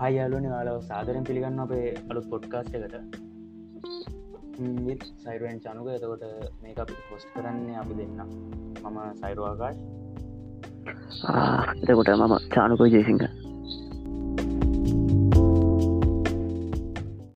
හයියාලුනි යාලව සාදරෙන් පිළිගන්න අපේ අලුත් පොඩ්කාස්ට එකට. සයිරුවෙන් චනුක. එතකොට මේක අපි පොස්් කරන්නේ අපි දෙන්න. මම සයිරවාකාශ එතකොට මම චානුකෝ ජේසිංහ